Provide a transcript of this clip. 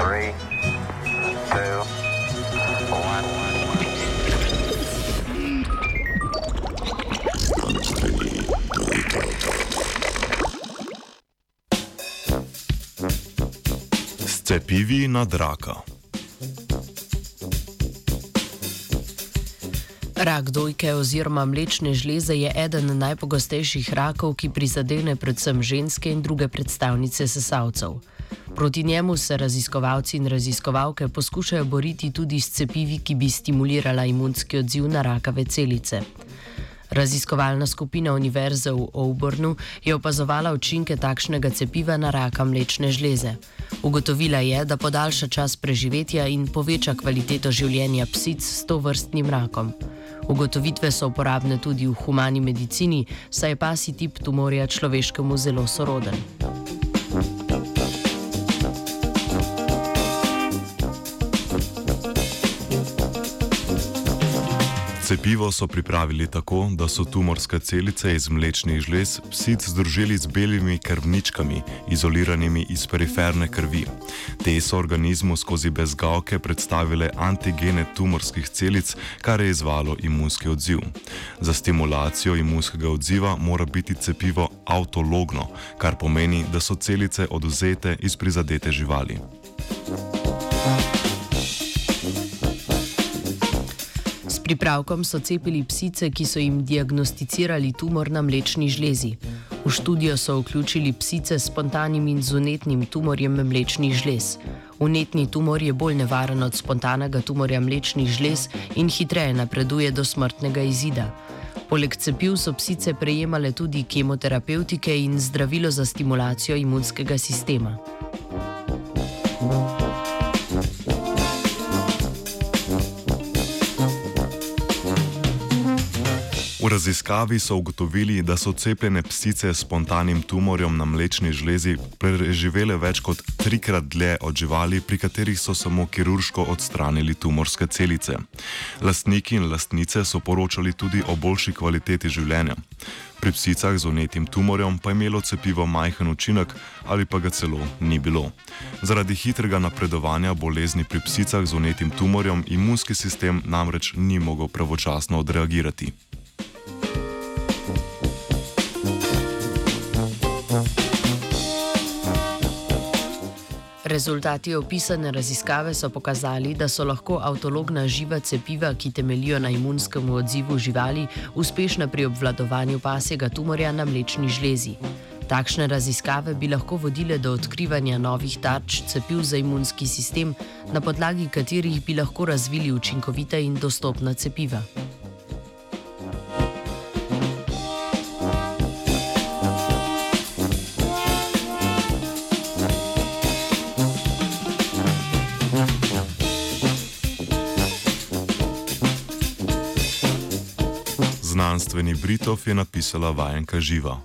Three, two, one. Cepivi na draka. Rak dojke oziroma mlečne žleze je eden najpogostejših rakov, ki prizadene predvsem ženske in druge predstavnice sesalcev. Proti njemu se raziskovalci in raziskovalke poskušajo boriti tudi s cepivi, ki bi stimulirala imunski odziv na rakave celice. Raziskovalna skupina Univerze v Auburnu je opazovala učinke takšnega cepiva na raka mlečne žleze. Ugotovila je, da podaljša čas preživetja in poveča kvaliteto življenja psic s to vrstnim rakom. Ugotovitve so uporabne tudi v humani medicini, saj je pasi tip tumorja človeškemu zelo soroden. Cepivo so pripravili tako, da so tumorske celice iz mlečnih žlez psic združili z belimi krvničkami, izoliranimi iz periferne krvi. Te so organizmu skozi bezgavke predstavile antigene tumorskih celic, kar je izvalo imunski odziv. Za stimulacijo imunskega odziva mora biti cepivo autologno, kar pomeni, da so celice oduzete iz prizadete živali. Pripravkom so cepili psice, ki so jim diagnosticirali tumor na mlečni žlezi. V študijo so vključili psice s spontanim in zunetnim tumorjem mlečnih žlez. Unetni tumor je bolj nevaren od spontanega tumorja mlečnih žlez in hitreje napreduje do smrtnega izida. Poleg cepiv so psice prejemale tudi kemoterapeutike in zdravilo za stimulacijo imunskega sistema. Raziskavi so ugotovili, da so cepljene psice s spontanim tumorjem na mlečni žlezi preživele več kot trikrat dlje od živali, pri katerih so samo kirurško odstranili tumorske celice. Lastniki in lastnice so poročali tudi o boljši kvaliteti življenja. Pri psicah z unetim tumorjem pa je imelo cepivo majhen učinek ali pa ga celo ni bilo. Zaradi hitrega napredovanja bolezni pri psicah z unetim tumorjem imunski sistem namreč ni mogel pravočasno odreagirati. Rezultati opisane raziskave so pokazali, da so lahko avtologna živa cepiva, ki temelijo na imunskem odzivu živali, uspešna pri obvladovanju pasjega tumorja na mlečni žlezi. Takšne raziskave bi lahko vodile do odkrivanja novih tarč cepiv za imunski sistem, na podlagi katerih bi lahko razvili učinkovita in dostopna cepiva. Znanstveni Britov je napisala vajenka živa.